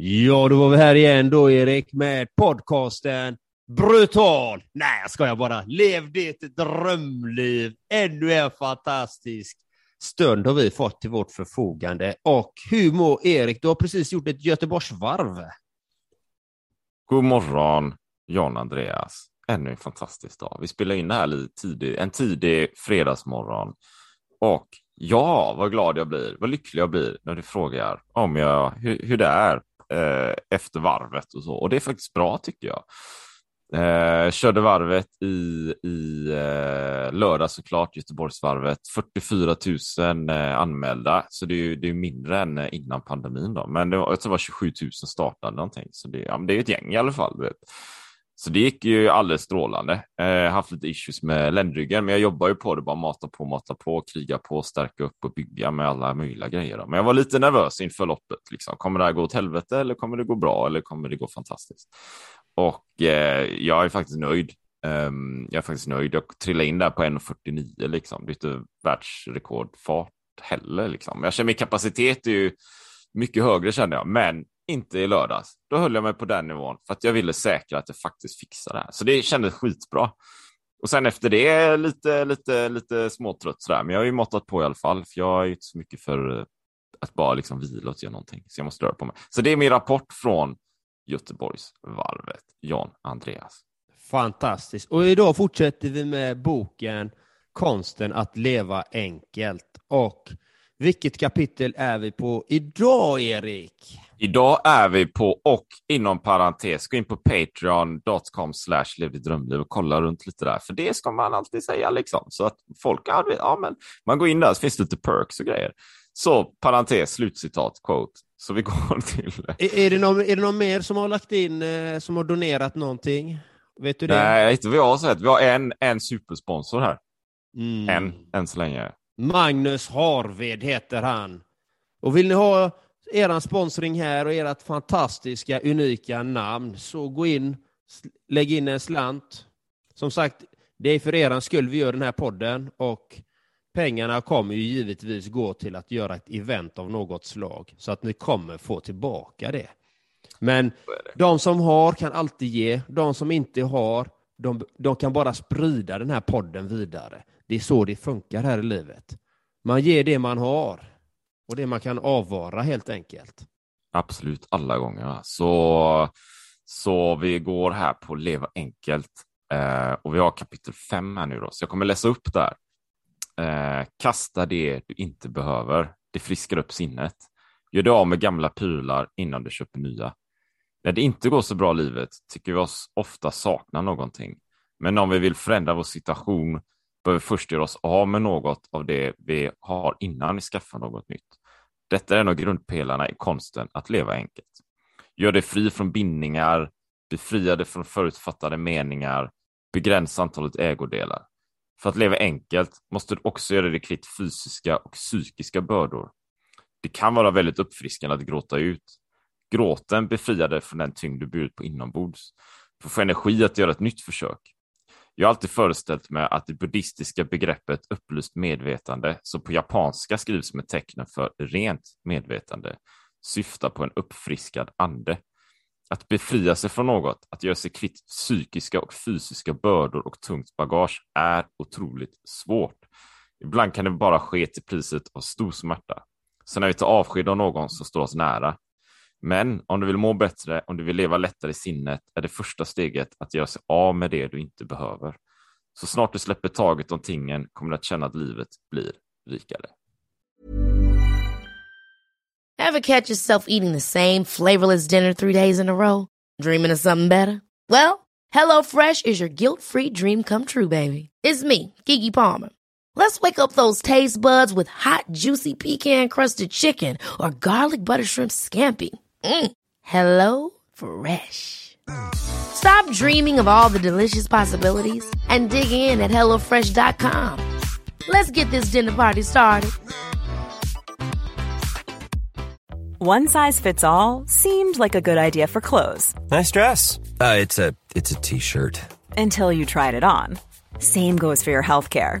Ja, då var vi här igen då, Erik, med podcasten Brutal. Nej, jag skojar bara. Lev ditt drömliv. Ännu en fantastisk stund har vi fått till vårt förfogande. Och hur mår Erik? Du har precis gjort ett Göteborgsvarv. God morgon, John Andreas. Ännu en fantastisk dag. Vi spelar in det här tidig, en tidig fredagsmorgon. Och ja, vad glad jag blir, vad lycklig jag blir när du frågar om jag, hur, hur det är eh, efter varvet och så. Och det är faktiskt bra tycker jag. Eh, körde varvet i, i eh, lördag såklart, Göteborgsvarvet. 44 000 eh, anmälda, så det är ju det är mindre än eh, innan pandemin. Då. Men det var, jag tror det var 27 000 startade någonting, så det, ja, det är ett gäng i alla fall. Du vet. Så det gick ju alldeles strålande. Eh, haft lite issues med ländryggen, men jag jobbar ju på det, bara mata på, mata på, kriga på, stärka upp och bygga med alla möjliga grejer. Då. Men jag var lite nervös inför loppet. Liksom. Kommer det här gå åt helvete eller kommer det gå bra eller kommer det gå fantastiskt? Och eh, jag är faktiskt nöjd. Um, jag är faktiskt nöjd. Jag trillade in där på 1.49 liksom. Det är inte världsrekordfart heller liksom. Jag känner min kapacitet är ju mycket högre känner jag, men inte i lördags. Då höll jag mig på den nivån för att jag ville säkra att jag faktiskt fixar det här. Så det kändes skitbra. Och sen efter det lite, lite, lite småtrött sådär, men jag har ju måttat på i alla fall, för jag är ju inte så mycket för eh, att bara liksom vila och göra någonting, så jag måste röra på mig. Så det är min rapport från Göteborgsvarvet, Jan Andreas. Fantastiskt. Och idag fortsätter vi med boken Konsten att leva enkelt. Och vilket kapitel är vi på idag, Erik? Idag är vi på och inom parentes, gå in på patreon.com slash drömliv och kolla runt lite där, för det ska man alltid säga liksom, så att folk, ja men man går in där, så finns det lite perks och grejer. Så parentes, slutcitat, quote. Så vi går till... Är, är, det någon, är det någon mer som har lagt in, eh, som har donerat någonting? Vet du det? Nej, inte vad jag har sett. Vi har en, en supersponsor här. Mm. En, än så länge. Magnus Harved heter han. Och vill ni ha er sponsring här och ert fantastiska, unika namn, så gå in, lägg in en slant. Som sagt, det är för er skull vi gör den här podden och pengarna kommer ju givetvis gå till att göra ett event av något slag, så att ni kommer få tillbaka det. Men de som har kan alltid ge, de som inte har, de, de kan bara sprida den här podden vidare. Det är så det funkar här i livet. Man ger det man har och det man kan avvara helt enkelt. Absolut, alla gånger. Så, så vi går här på Leva enkelt eh, och vi har kapitel 5 här nu då, så jag kommer läsa upp där. Eh, kasta det du inte behöver. Det friskar upp sinnet. Gör dig av med gamla prylar innan du köper nya. När det inte går så bra i livet tycker vi oss ofta sakna någonting. Men om vi vill förändra vår situation behöver vi först göra oss av med något av det vi har innan vi skaffar något nytt. Detta är en av grundpelarna i konsten att leva enkelt. Gör dig fri från bindningar, befria dig från förutfattade meningar, begränsa antalet ägodelar. För att leva enkelt måste du också göra dig kvitt fysiska och psykiska bördor. Det kan vara väldigt uppfriskande att gråta ut. Gråten befriar dig från den tyngd du burit på inombords, Du får energi att göra ett nytt försök. Jag har alltid föreställt mig att det buddhistiska begreppet upplyst medvetande, som på japanska skrivs med tecknen för rent medvetande, syftar på en uppfriskad ande. Att befria sig från något, att göra sig kvitt psykiska och fysiska bördor och tungt bagage är otroligt svårt. Ibland kan det bara ske till priset av stor smärta. Så när vi tar avsked av någon som står oss nära. Men om du vill må bättre, om du vill leva lättare i sinnet, är det första steget att göra sig av med det du inte behöver. Så snart du släpper taget om tingen kommer du att känna att livet blir rikare. Have catch yourself eating the same flavorless dinner three days in a row? Dreaming of something better? Well, hello fresh is your guilt free dream come true baby. It's me, Gigi Palmer. Let's wake up those taste buds with hot juicy pecan crusted chicken or garlic butter shrimp scampi. Mm. Hello Fresh. Stop dreaming of all the delicious possibilities and dig in at HelloFresh.com. Let's get this dinner party started. One size fits all seemed like a good idea for clothes. Nice dress. Uh, it's a it's a t-shirt. Until you tried it on. Same goes for your health care.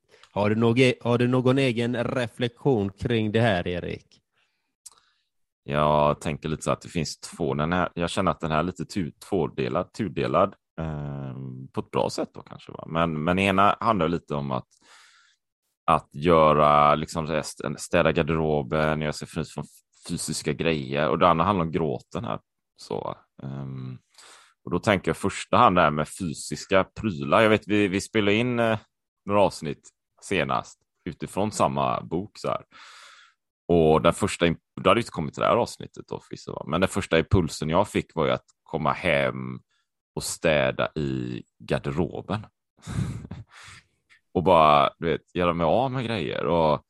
Har du, någon, har du någon egen reflektion kring det här, Erik? Jag tänker lite så att det finns två. Den här, jag känner att den här är lite tu, tvådelad, tudelad eh, på ett bra sätt då kanske. Va? Men, men ena handlar lite om att att göra liksom städa garderoben, göra sig fri från fysiska grejer och det andra handlar om gråten här. Så, um, och då tänker jag första hand det här med fysiska prylar. Jag vet vi, vi spelade in eh, några avsnitt senast utifrån samma bok så här. Och den första, det hade inte kommit till det här avsnittet då förvisso, men den första impulsen jag fick var ju att komma hem och städa i garderoben. och bara, du vet, göra mig av med grejer. Och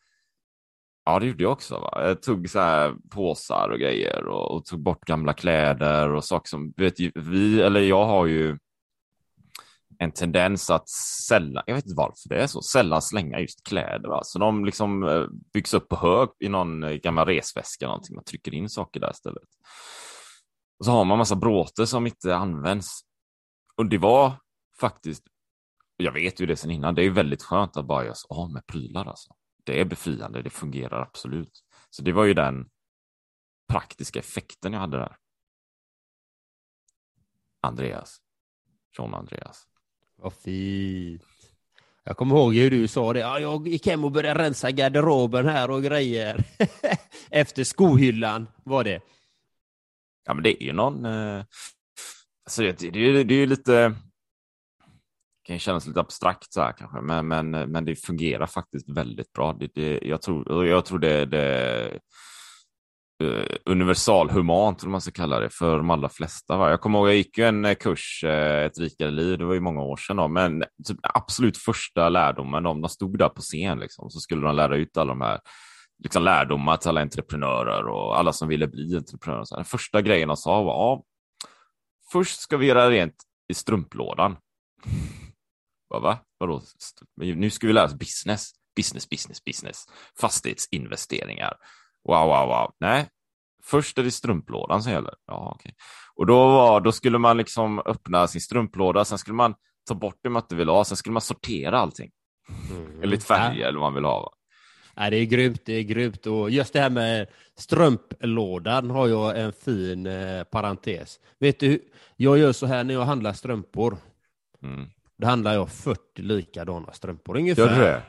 ja, det gjorde jag också. Va? Jag tog så här påsar och grejer och, och tog bort gamla kläder och saker som, vet, vi, eller jag har ju en tendens att sällan, jag vet inte varför det är så, sällan slänga just kläder. Va? Så de liksom eh, byggs upp på hög i någon eh, gammal resväska, någonting. man trycker in saker där istället. Och så har man massa bråte som inte används. Och det var faktiskt, jag vet ju det sen innan, det är väldigt skönt att bara göra sig av med prylar alltså. Det är befriande, det fungerar absolut. Så det var ju den praktiska effekten jag hade där. Andreas. John Andreas. Vad fint. Jag kommer ihåg hur du sa det. Ja, jag gick hem och började rensa garderoben här och grejer. Efter skohyllan var det. Ja, men det är ju någon... Eh, alltså, det, det, det är ju lite... Det kan kännas lite abstrakt så här kanske, men, men, men det fungerar faktiskt väldigt bra. Det, det, jag, tror, jag tror det, det universal universalhumant, om man ska kalla det, för de allra flesta. Va? Jag kommer ihåg, jag gick ju en eh, kurs, eh, ett rikare liv, det var ju många år sedan, då, men typ, absolut första lärdomen, om de stod där på scen, liksom, så skulle de lära ut alla de här liksom, lärdomar till alla entreprenörer och alla som ville bli entreprenörer. Så den första grejen de sa var, ja, först ska vi göra rent i strumplådan. Va? Vadå? Nu ska vi lära oss business. Business, business, business. Fastighetsinvesteringar. Wow, wow, wow. Nej, först är det strumplådan som gäller. Ja, okay. Och då, var, då skulle man liksom öppna sin strumplåda, sen skulle man ta bort det man inte vill ha, sen skulle man sortera allting. Mm. Eller färger ja. eller vad man vill ha. Va? Ja, det är grymt, det är grymt. Och just det här med strumplådan har jag en fin eh, parentes. Vet du, jag gör så här när jag handlar strumpor. Mm. Då handlar jag 40 likadana strumpor ungefär. Gör du det?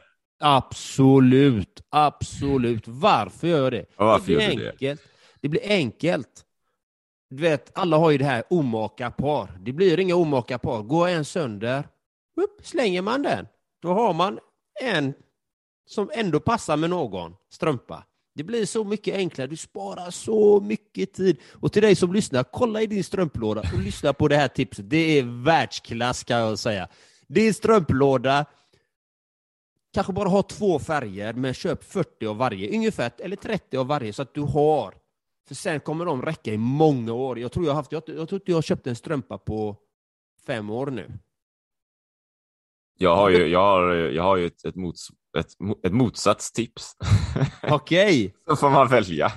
Absolut, absolut. Varför gör jag det? Ja, varför det blir gör enkelt. Det? det blir enkelt. Du vet, alla har ju det här omaka par. Det blir inga omaka par. Går en sönder, upp, slänger man den. Då har man en som ändå passar med någon strumpa. Det blir så mycket enklare, du sparar så mycket tid. Och till dig som lyssnar, kolla i din strumplåda och lyssna på det här tipset. Det är världsklass kan jag säga. Din strumplåda, kanske bara ha två färger, men köp 40 av varje, ungefär, eller 30 av varje, så att du har. För sen kommer de räcka i många år. Jag tror jag har haft, jag, jag tror inte jag har köpt en strumpa på fem år nu. Jag har ju, jag har, jag har ju ett, ett, mots, ett, ett motsatstips. Okej. Okay. så får man välja.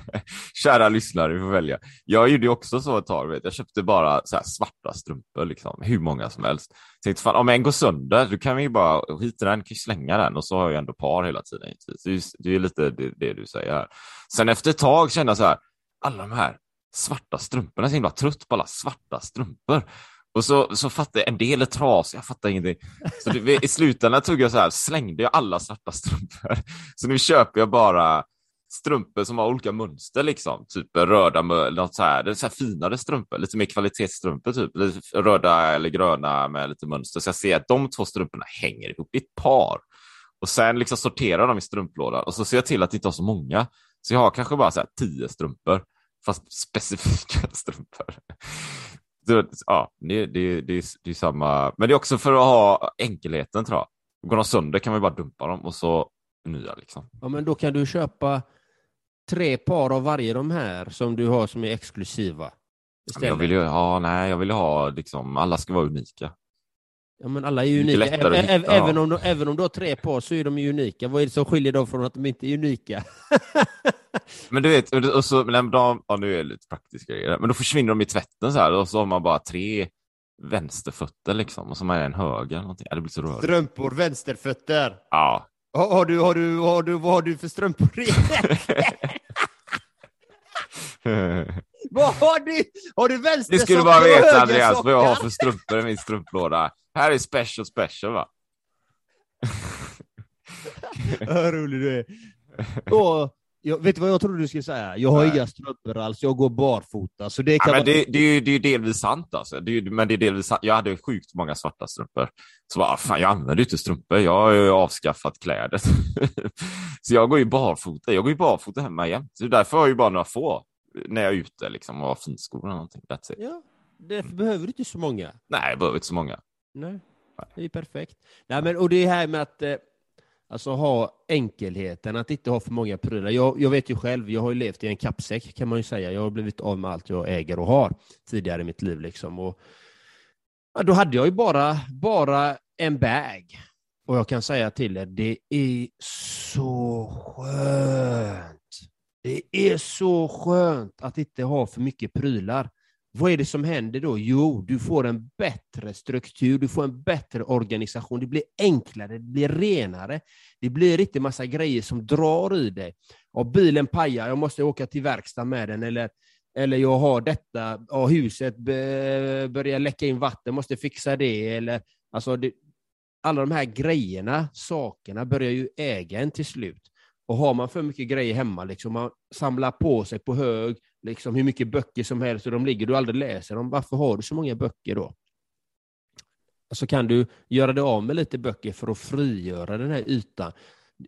Kära lyssnare, vi får välja. Jag gjorde också så ett tag. Vet. Jag köpte bara så svarta strumpor, liksom, hur många som helst. Tänkte, fan, om en går sönder, då kan vi bara hit den, kan slänga den och så har jag ändå par hela tiden. Det är, är lite det, det, du säger här. Sen efter ett tag kände jag så här, alla de här svarta strumporna. Jag är så himla trött på alla svarta strumpor. Och så, så fattade jag, en del är trasiga, jag fattar ingenting. Så det, i slutändan tog jag så här, slängde jag alla svarta strumpor. Så nu köper jag bara strumpor som har olika mönster, liksom. Typ röda, något så här, det är så här finare strumpor, lite mer kvalitetsstrumpor, typ. Lite röda eller gröna med lite mönster. Så jag ser att de två strumporna hänger ihop i ett par. Och sen liksom sorterar de i strumplådan och så ser jag till att inte ha så många. Så jag har kanske bara så här tio strumpor, fast specifika strumpor. Det, ja, det, det, det, det är samma, men det är också för att ha enkelheten tror jag. Går de sönder kan vi bara dumpa dem och så nya liksom. Ja, men då kan du köpa tre par av varje de här som du har som är exklusiva. Istället. Jag vill ju ha, nej, jag vill ha liksom, alla ska vara unika. Ja, men alla är ju unika. Även, även, om de, även om du har tre par så är de ju unika. Vad är det som skiljer dem från att de inte är unika? men du vet, och så, men de, ja, nu är det lite praktiska grejer, men då försvinner de i tvätten så här och så har man bara tre vänsterfötter liksom och så har man en höger. Någonting. Ja, det blir så rörigt. Strumpor, vänsterfötter. Ja. Har, har, du, har, du, har, du, vad har du för strumpor Vad har du? Har du vänster Ni skulle bara veta Andreas vad jag har för strumpor i min strumplåda. Här är special special va? Vad rolig du är. Och, jag, vet du vad jag trodde du skulle säga? Jag har Nej. inga strumpor alls, jag går barfota. Så det, kan ja, men det, det, är ju, det är delvis sant alltså. Det är, men det är delvis sant. Jag hade sjukt många svarta strumpor. Så bara, fan jag använder inte strumpor, jag har ju avskaffat kläder. så jag går ju barfota, jag går ju barfota hemma jämt. Så därför har jag ju bara några få när jag är ute liksom, och har finskor eller någonting. That's it. Ja, därför mm. behöver du inte så många. Nej, jag behöver inte så många. Nej, det är perfekt. Nej, men, och det här med att eh, alltså, ha enkelheten, att inte ha för många prylar. Jag, jag vet ju själv, jag har ju levt i en kappsäck kan man ju säga. Jag har blivit av med allt jag äger och har tidigare i mitt liv. Liksom. Och, ja, då hade jag ju bara, bara en bag. Och jag kan säga till er, det är så skönt det är så skönt att inte ha för mycket prylar. Vad är det som händer då? Jo, du får en bättre struktur, du får en bättre organisation, det blir enklare, det blir renare. Det blir inte massa grejer som drar i dig. Och bilen pajar, jag måste åka till verkstad med den, eller, eller jag har detta, och huset börjar läcka in vatten, måste fixa det, eller alltså det, alla de här grejerna, sakerna, börjar ju äga en till slut. Och har man för mycket grejer hemma, liksom, man samlar på sig på hög, liksom, hur mycket böcker som helst och de ligger du aldrig läser dem, varför har du så många böcker då? Så kan du göra dig av med lite böcker för att frigöra den här ytan.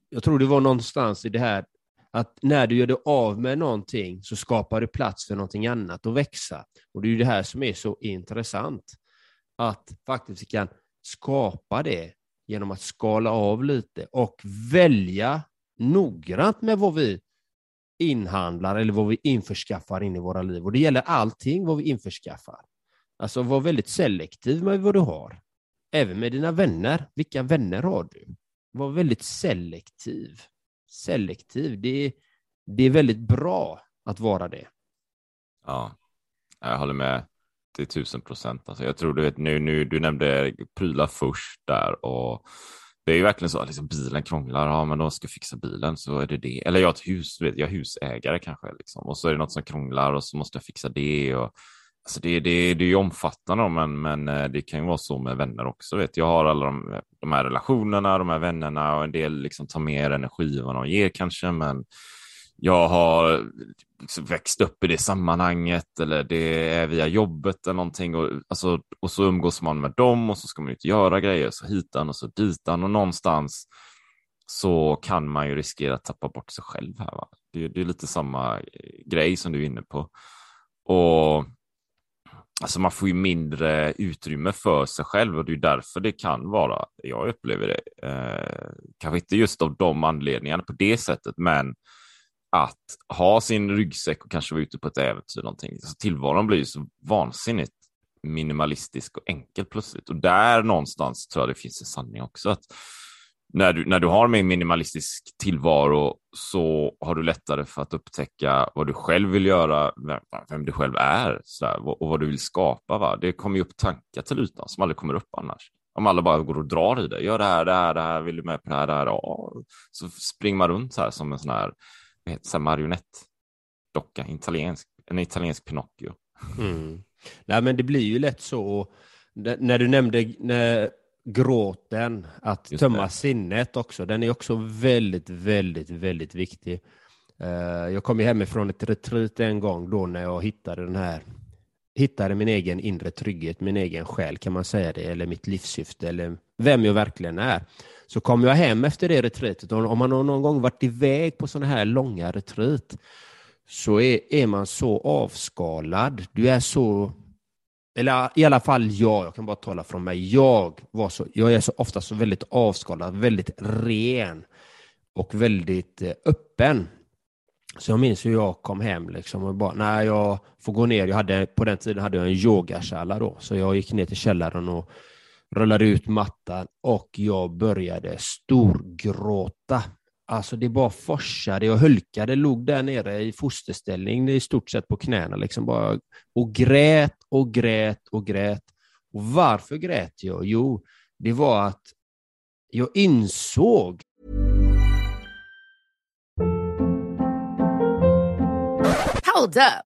Jag tror det var någonstans i det här att när du gör dig av med någonting så skapar du plats för någonting annat att växa. Och det är ju det här som är så intressant. Att faktiskt kan skapa det genom att skala av lite och välja noggrant med vad vi inhandlar eller vad vi införskaffar in i våra liv. Och det gäller allting vad vi införskaffar. Alltså var väldigt selektiv med vad du har. Även med dina vänner. Vilka vänner har du? Var väldigt selektiv. Selektiv, det är, det är väldigt bra att vara det. Ja, jag håller med till tusen procent. Alltså jag tror du vet nu, nu, du nämnde prylar först där och det är ju verkligen så att liksom, bilen krånglar, ja men de ska fixa bilen så är det det. Eller jag har ett hus, vet, jag är husägare kanske, liksom. och så är det något som krånglar och så måste jag fixa det. Och, alltså det, det, det är ju omfattande men, men eh, det kan ju vara så med vänner också. Vet. Jag har alla de, de här relationerna, de här vännerna och en del liksom tar mer energi än vad de ger kanske, men jag har liksom växt upp i det sammanhanget eller det är via jobbet eller någonting och, alltså, och så umgås man med dem och så ska man ut och göra grejer så hitan och så ditan och någonstans så kan man ju riskera att tappa bort sig själv här. Va? Det, det är lite samma eh, grej som du är inne på. Och Alltså man får ju mindre utrymme för sig själv och det är därför det kan vara, jag upplever det, eh, kanske inte just av de anledningarna på det sättet, men att ha sin ryggsäck och kanske vara ute på ett äventyr. Någonting. Så tillvaron blir ju så vansinnigt minimalistisk och enkel plötsligt. Och där någonstans tror jag det finns en sanning också. att när du, när du har en minimalistisk tillvaro så har du lättare för att upptäcka vad du själv vill göra, vem, vem du själv är sådär, och vad du vill skapa. Va? Det kommer ju upp tankar till ytan som aldrig kommer upp annars. Om alla bara går och drar i det. Gör det här, det här, det här, vill du med på det här, det här? Ja. Så springer man runt så här som en sån här heter marionettdocka, italiensk en italiensk Pinocchio. Mm. Nej, men det blir ju lätt så, när du nämnde när, gråten, att Just tömma det. sinnet också, den är också väldigt, väldigt, väldigt viktig. Eh, jag kom ju hemifrån ett retreat en gång då när jag hittade den här hittade min egen inre trygghet, min egen själ kan man säga det, eller mitt livssyfte, eller vem jag verkligen är. Så kom jag hem efter det retreatet, och om man har någon gång varit iväg på sådana här långa retreat, så är, är man så avskalad. Du är så, eller i alla fall jag, jag kan bara tala från mig, jag, var så, jag är så ofta så väldigt avskalad, väldigt ren och väldigt eh, öppen. Så jag minns hur jag kom hem liksom och bara, nej jag får gå ner. Jag hade, på den tiden hade jag en yogakälla då, så jag gick ner till källaren och rullade ut mattan och jag började storgråta. Alltså det bara forsade, jag hulkade, låg där nere i fosterställning i stort sett på knäna liksom bara och grät och grät och grät. Och varför grät jag? Jo, det var att jag insåg Hold up.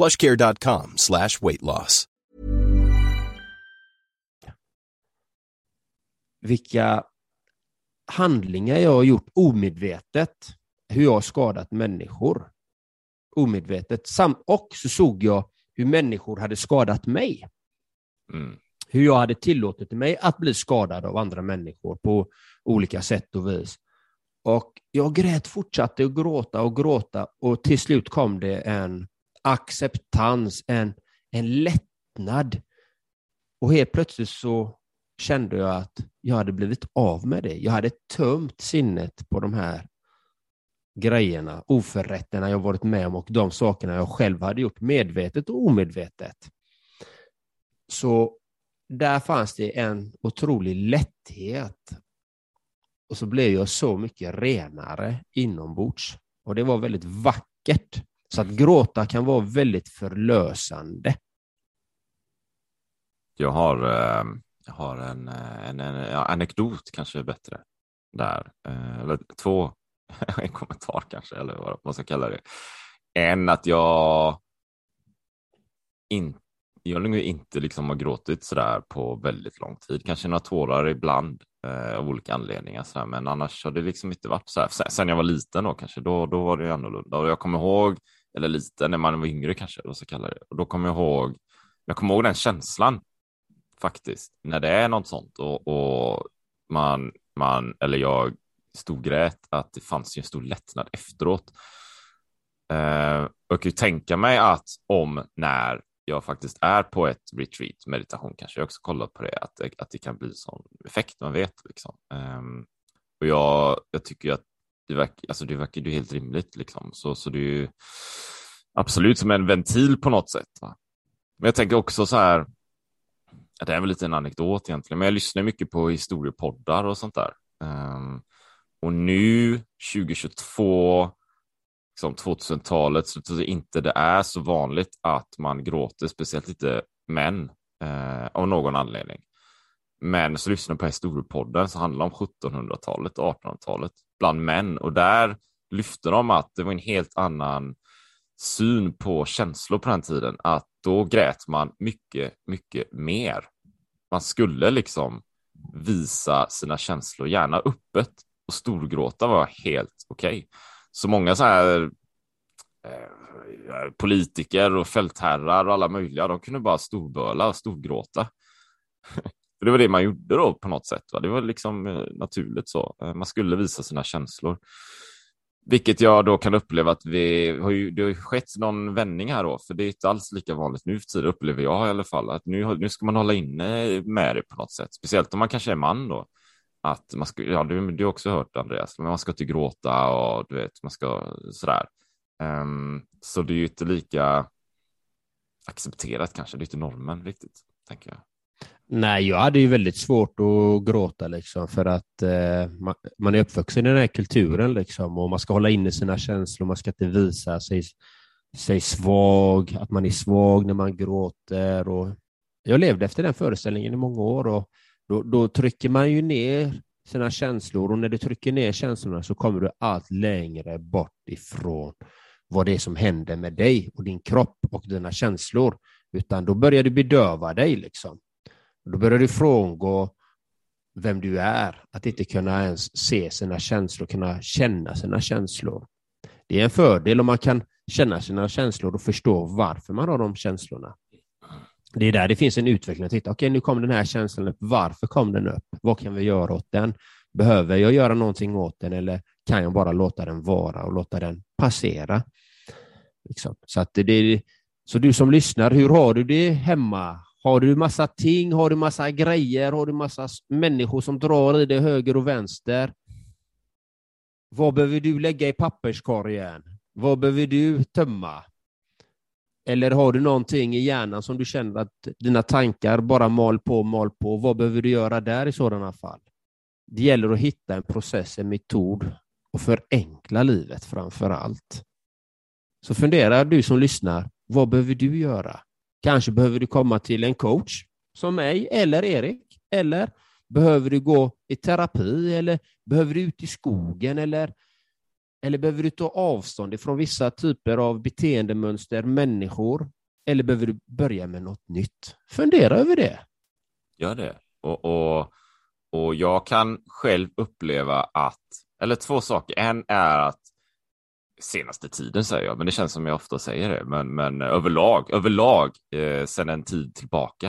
plushcare.com slash weight loss. vilka handlingar jag har gjort omedvetet, hur jag har skadat människor omedvetet. Sam och så såg jag hur människor hade skadat mig. Mm. Hur jag hade tillåtit mig att bli skadad av andra människor på olika sätt och vis. Och jag grät, fortsatte att gråta och gråta och till slut kom det en acceptans, en, en lättnad. Och helt plötsligt så kände jag att jag hade blivit av med det. Jag hade tömt sinnet på de här grejerna, oförrätterna jag varit med om och de sakerna jag själv hade gjort medvetet och omedvetet. Så där fanns det en otrolig lätthet. Och så blev jag så mycket renare inombords. Och det var väldigt vackert. Så att gråta kan vara väldigt förlösande. Jag har, eh, jag har en, eh, en, en anekdot kanske är bättre där. Eh, eller två, en kommentar kanske, eller vad man ska kalla det. En att jag in, jag nog inte liksom har gråtit sådär på väldigt lång tid. Kanske några tårar ibland eh, av olika anledningar. Sådär. Men annars har det liksom inte varit så här. Sen, jag var liten då kanske, då, då var det annorlunda. Och jag kommer ihåg, eller liten, när man var yngre kanske, vad ska kalla det. Och då kommer jag ihåg, jag kommer ihåg den känslan faktiskt, när det är något sånt och, och man, man, eller jag stod grät, att det fanns ju en stor lättnad efteråt. Eh, och jag kan ju tänka mig att om när jag faktiskt är på ett retreat, meditation kanske jag också kollat på det, att, det- att det kan bli sån effekt, man vet liksom. Eh, och jag, jag tycker ju att det verkar, alltså det verkar ju helt rimligt liksom, så, så det är ju absolut som en ventil på något sätt. Va? Men jag tänker också så här, det är väl lite en anekdot egentligen, men jag lyssnar mycket på historiepoddar och sånt där. Um, och nu 2022 liksom 2000-talet så tror jag inte det är så vanligt att man gråter, speciellt inte män eh, av någon anledning. Men så lyssnar jag på historiepodden som handlar om 1700-talet och 1800-talet bland män och där lyfte de att det var en helt annan syn på känslor på den tiden, att då grät man mycket, mycket mer. Man skulle liksom visa sina känslor, gärna öppet och storgråta var helt okej. Så många så här eh, politiker och fältherrar och alla möjliga, de kunde bara storböla och storgråta. För det var det man gjorde då på något sätt. Va? Det var liksom eh, naturligt så. Eh, man skulle visa sina känslor. Vilket jag då kan uppleva att vi har ju, det har ju skett någon vändning här då, för det är inte alls lika vanligt nu för tiden upplever jag i alla fall, att nu, nu ska man hålla inne med det på något sätt, speciellt om man kanske är man då. Att man ska, ja du, du har också hört Andreas, men man ska inte gråta och du vet, man ska sådär. Um, så det är ju inte lika accepterat kanske, det är inte normen riktigt, tänker jag. Nej, jag hade ju väldigt svårt att gråta liksom för att eh, man, man, är uppvuxen i den här kulturen liksom och man ska hålla inne sina känslor, man ska inte visa sig, sig svag, att man är svag när man gråter. Och jag levde efter den föreställningen i många år och då, då trycker man ju ner sina känslor och när du trycker ner känslorna så kommer du allt längre bort ifrån vad det är som händer med dig och din kropp och dina känslor, utan då börjar du bedöva dig. liksom. Då börjar du frångå vem du är, att inte kunna ens se sina känslor, kunna känna sina känslor. Det är en fördel om man kan känna sina känslor och förstå varför man har de känslorna. Det är där det finns en utveckling. Att titta, okej, okay, nu kom den här känslan upp. Varför kom den upp? Vad kan vi göra åt den? Behöver jag göra någonting åt den eller kan jag bara låta den vara och låta den passera? Liksom. Så, att det, så du som lyssnar, hur har du det hemma? Har du massa ting, har du massa grejer, har du massa människor som drar i dig höger och vänster? Vad behöver du lägga i papperskorgen? Vad behöver du tömma? Eller har du någonting i hjärnan som du känner att dina tankar bara mal på, mal på? Vad behöver du göra där i sådana fall? Det gäller att hitta en process, en metod och förenkla livet framför allt. Så fundera du som lyssnar, vad behöver du göra? Kanske behöver du komma till en coach som mig eller Erik. Eller behöver du gå i terapi eller behöver du ut i skogen eller, eller behöver du ta avstånd ifrån vissa typer av beteendemönster, människor? Eller behöver du börja med något nytt? Fundera över det. Gör det. Och, och, och jag kan själv uppleva att, eller två saker. En är att senaste tiden säger jag, men det känns som jag ofta säger det. Men, men överlag, överlag eh, sedan en tid tillbaka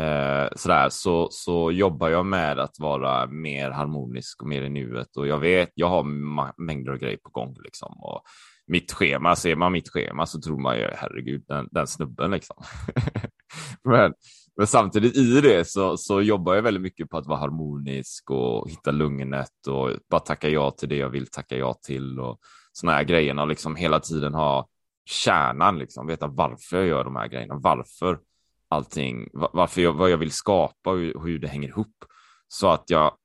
eh, sådär, så, så jobbar jag med att vara mer harmonisk och mer i nuet. Och jag vet, jag har mängder av grejer på gång liksom. Och mitt schema, ser man mitt schema så tror man ju herregud, den, den snubben liksom. men, men samtidigt i det så, så jobbar jag väldigt mycket på att vara harmonisk och hitta lugnet och bara tacka ja till det jag vill tacka ja till. Och, såna här grejerna och liksom hela tiden ha kärnan, liksom veta varför jag gör de här grejerna, varför allting, varför jag, vad jag vill skapa och hur, hur det hänger ihop. Så att jag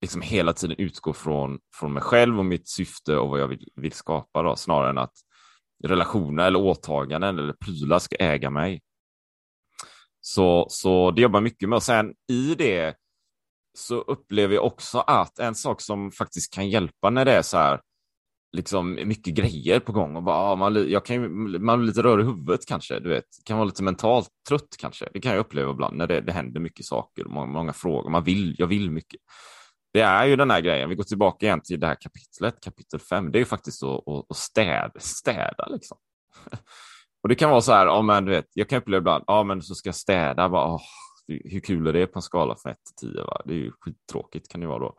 liksom hela tiden utgår från, från mig själv och mitt syfte och vad jag vill, vill skapa då, snarare än att relationer eller åtaganden eller prylar ska äga mig. Så, så det jobbar mycket med och sen i det så upplever jag också att en sak som faktiskt kan hjälpa när det är så här liksom mycket grejer på gång och bara, ah, man, jag kan, man blir lite rör i huvudet kanske, du vet, kan vara lite mentalt trött kanske. Det kan jag uppleva ibland när det, det händer mycket saker, många, många frågor, man vill, jag vill mycket. Det är ju den här grejen, vi går tillbaka igen till det här kapitlet, kapitel 5, det är ju faktiskt att, att städa, städa liksom. Och det kan vara så här, ja men du vet, jag kan uppleva ibland, ja men så ska jag städa, bara, hur kul är det på en skala från 1 till 10? Va? Det är ju skittråkigt kan det vara då.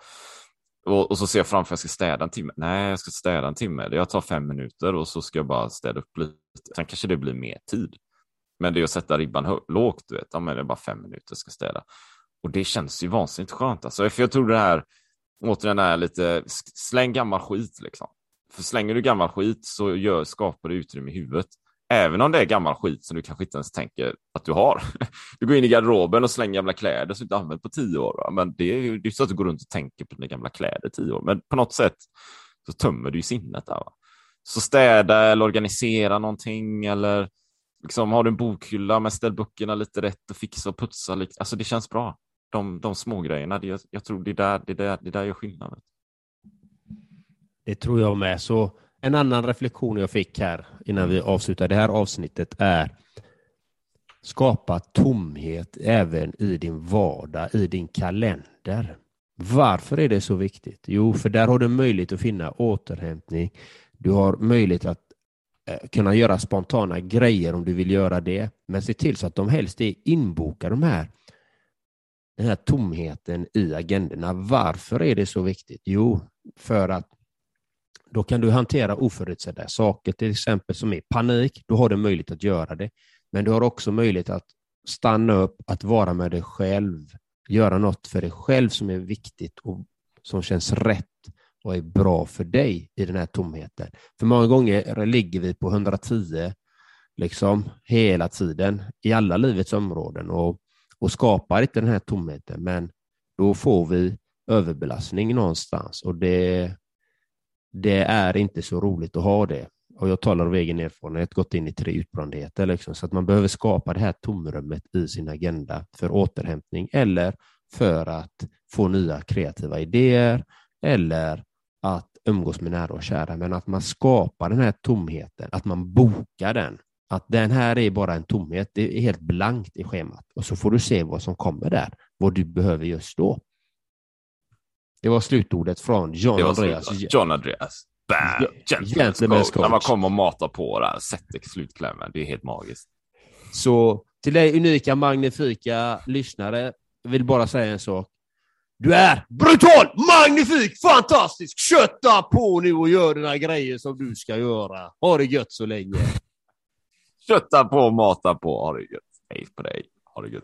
Och, och, så ser jag framför att jag ska städa en timme. Nej, jag ska städa en timme. Jag tar fem minuter och så ska jag bara städa upp lite. Sen kanske det blir mer tid. Men det är att sätta ribban lågt, du vet. Ja, men det är bara fem minuter jag ska städa. Och det känns ju vansinnigt skönt. Alltså, för jag tror det här, återigen är lite, släng gammal skit liksom. För slänger du gammal skit så gör, skapar du utrymme i huvudet. Även om det är gammal skit som du kanske inte ens tänker att du har. Du går in i garderoben och slänger gamla kläder som du inte använt på tio år. Va? Men det är ju så att du går runt och tänker på dina gamla kläder i tio år. Men på något sätt så tömmer du ju sinnet där. Va? Så städa eller organisera någonting eller liksom, har du en bokhylla med ställ böckerna lite rätt och fixa och putsa. Alltså det känns bra. De, de små grejerna. Det, jag tror det är där det, är där, det är där gör skillnaden. Det tror jag med. Så en annan reflektion jag fick här innan vi avslutar det här avsnittet är skapa tomhet även i din vardag, i din kalender. Varför är det så viktigt? Jo, för där har du möjlighet att finna återhämtning. Du har möjlighet att eh, kunna göra spontana grejer om du vill göra det, men se till så att de helst är inbokade de här den här tomheten i agendorna. Varför är det så viktigt? Jo, för att då kan du hantera oförutsedda saker, till exempel som är panik. Då har du möjlighet att göra det. Men du har också möjlighet att stanna upp, att vara med dig själv, göra något för dig själv som är viktigt och som känns rätt och är bra för dig i den här tomheten. För många gånger ligger vi på 110 liksom hela tiden i alla livets områden och, och skapar inte den här tomheten, men då får vi överbelastning någonstans och det, det är inte så roligt att ha det. Och jag talar av egen erfarenhet, gått in i tre utbrändheter, liksom, så att man behöver skapa det här tomrummet i sin agenda för återhämtning eller för att få nya kreativa idéer eller att umgås med nära och kära, men att man skapar den här tomheten, att man bokar den. Att den här är bara en tomhet, det är helt blankt i schemat och så får du se vad som kommer där, vad du behöver just då. Det var slutordet från John Andreas. John Andreas. Bam! Gentleman's coach. När man kommer och matar på där, sätter slutklämmen. Det är helt magiskt. Så till dig unika, magnifika lyssnare, vill bara säga en sak. Du är brutal, magnifik, fantastisk! Kötta på nu och gör dina grejer som du ska göra. Ha det gött så länge. Kötta på mata på. Ha det gött. Hej på dig. Ha det gött.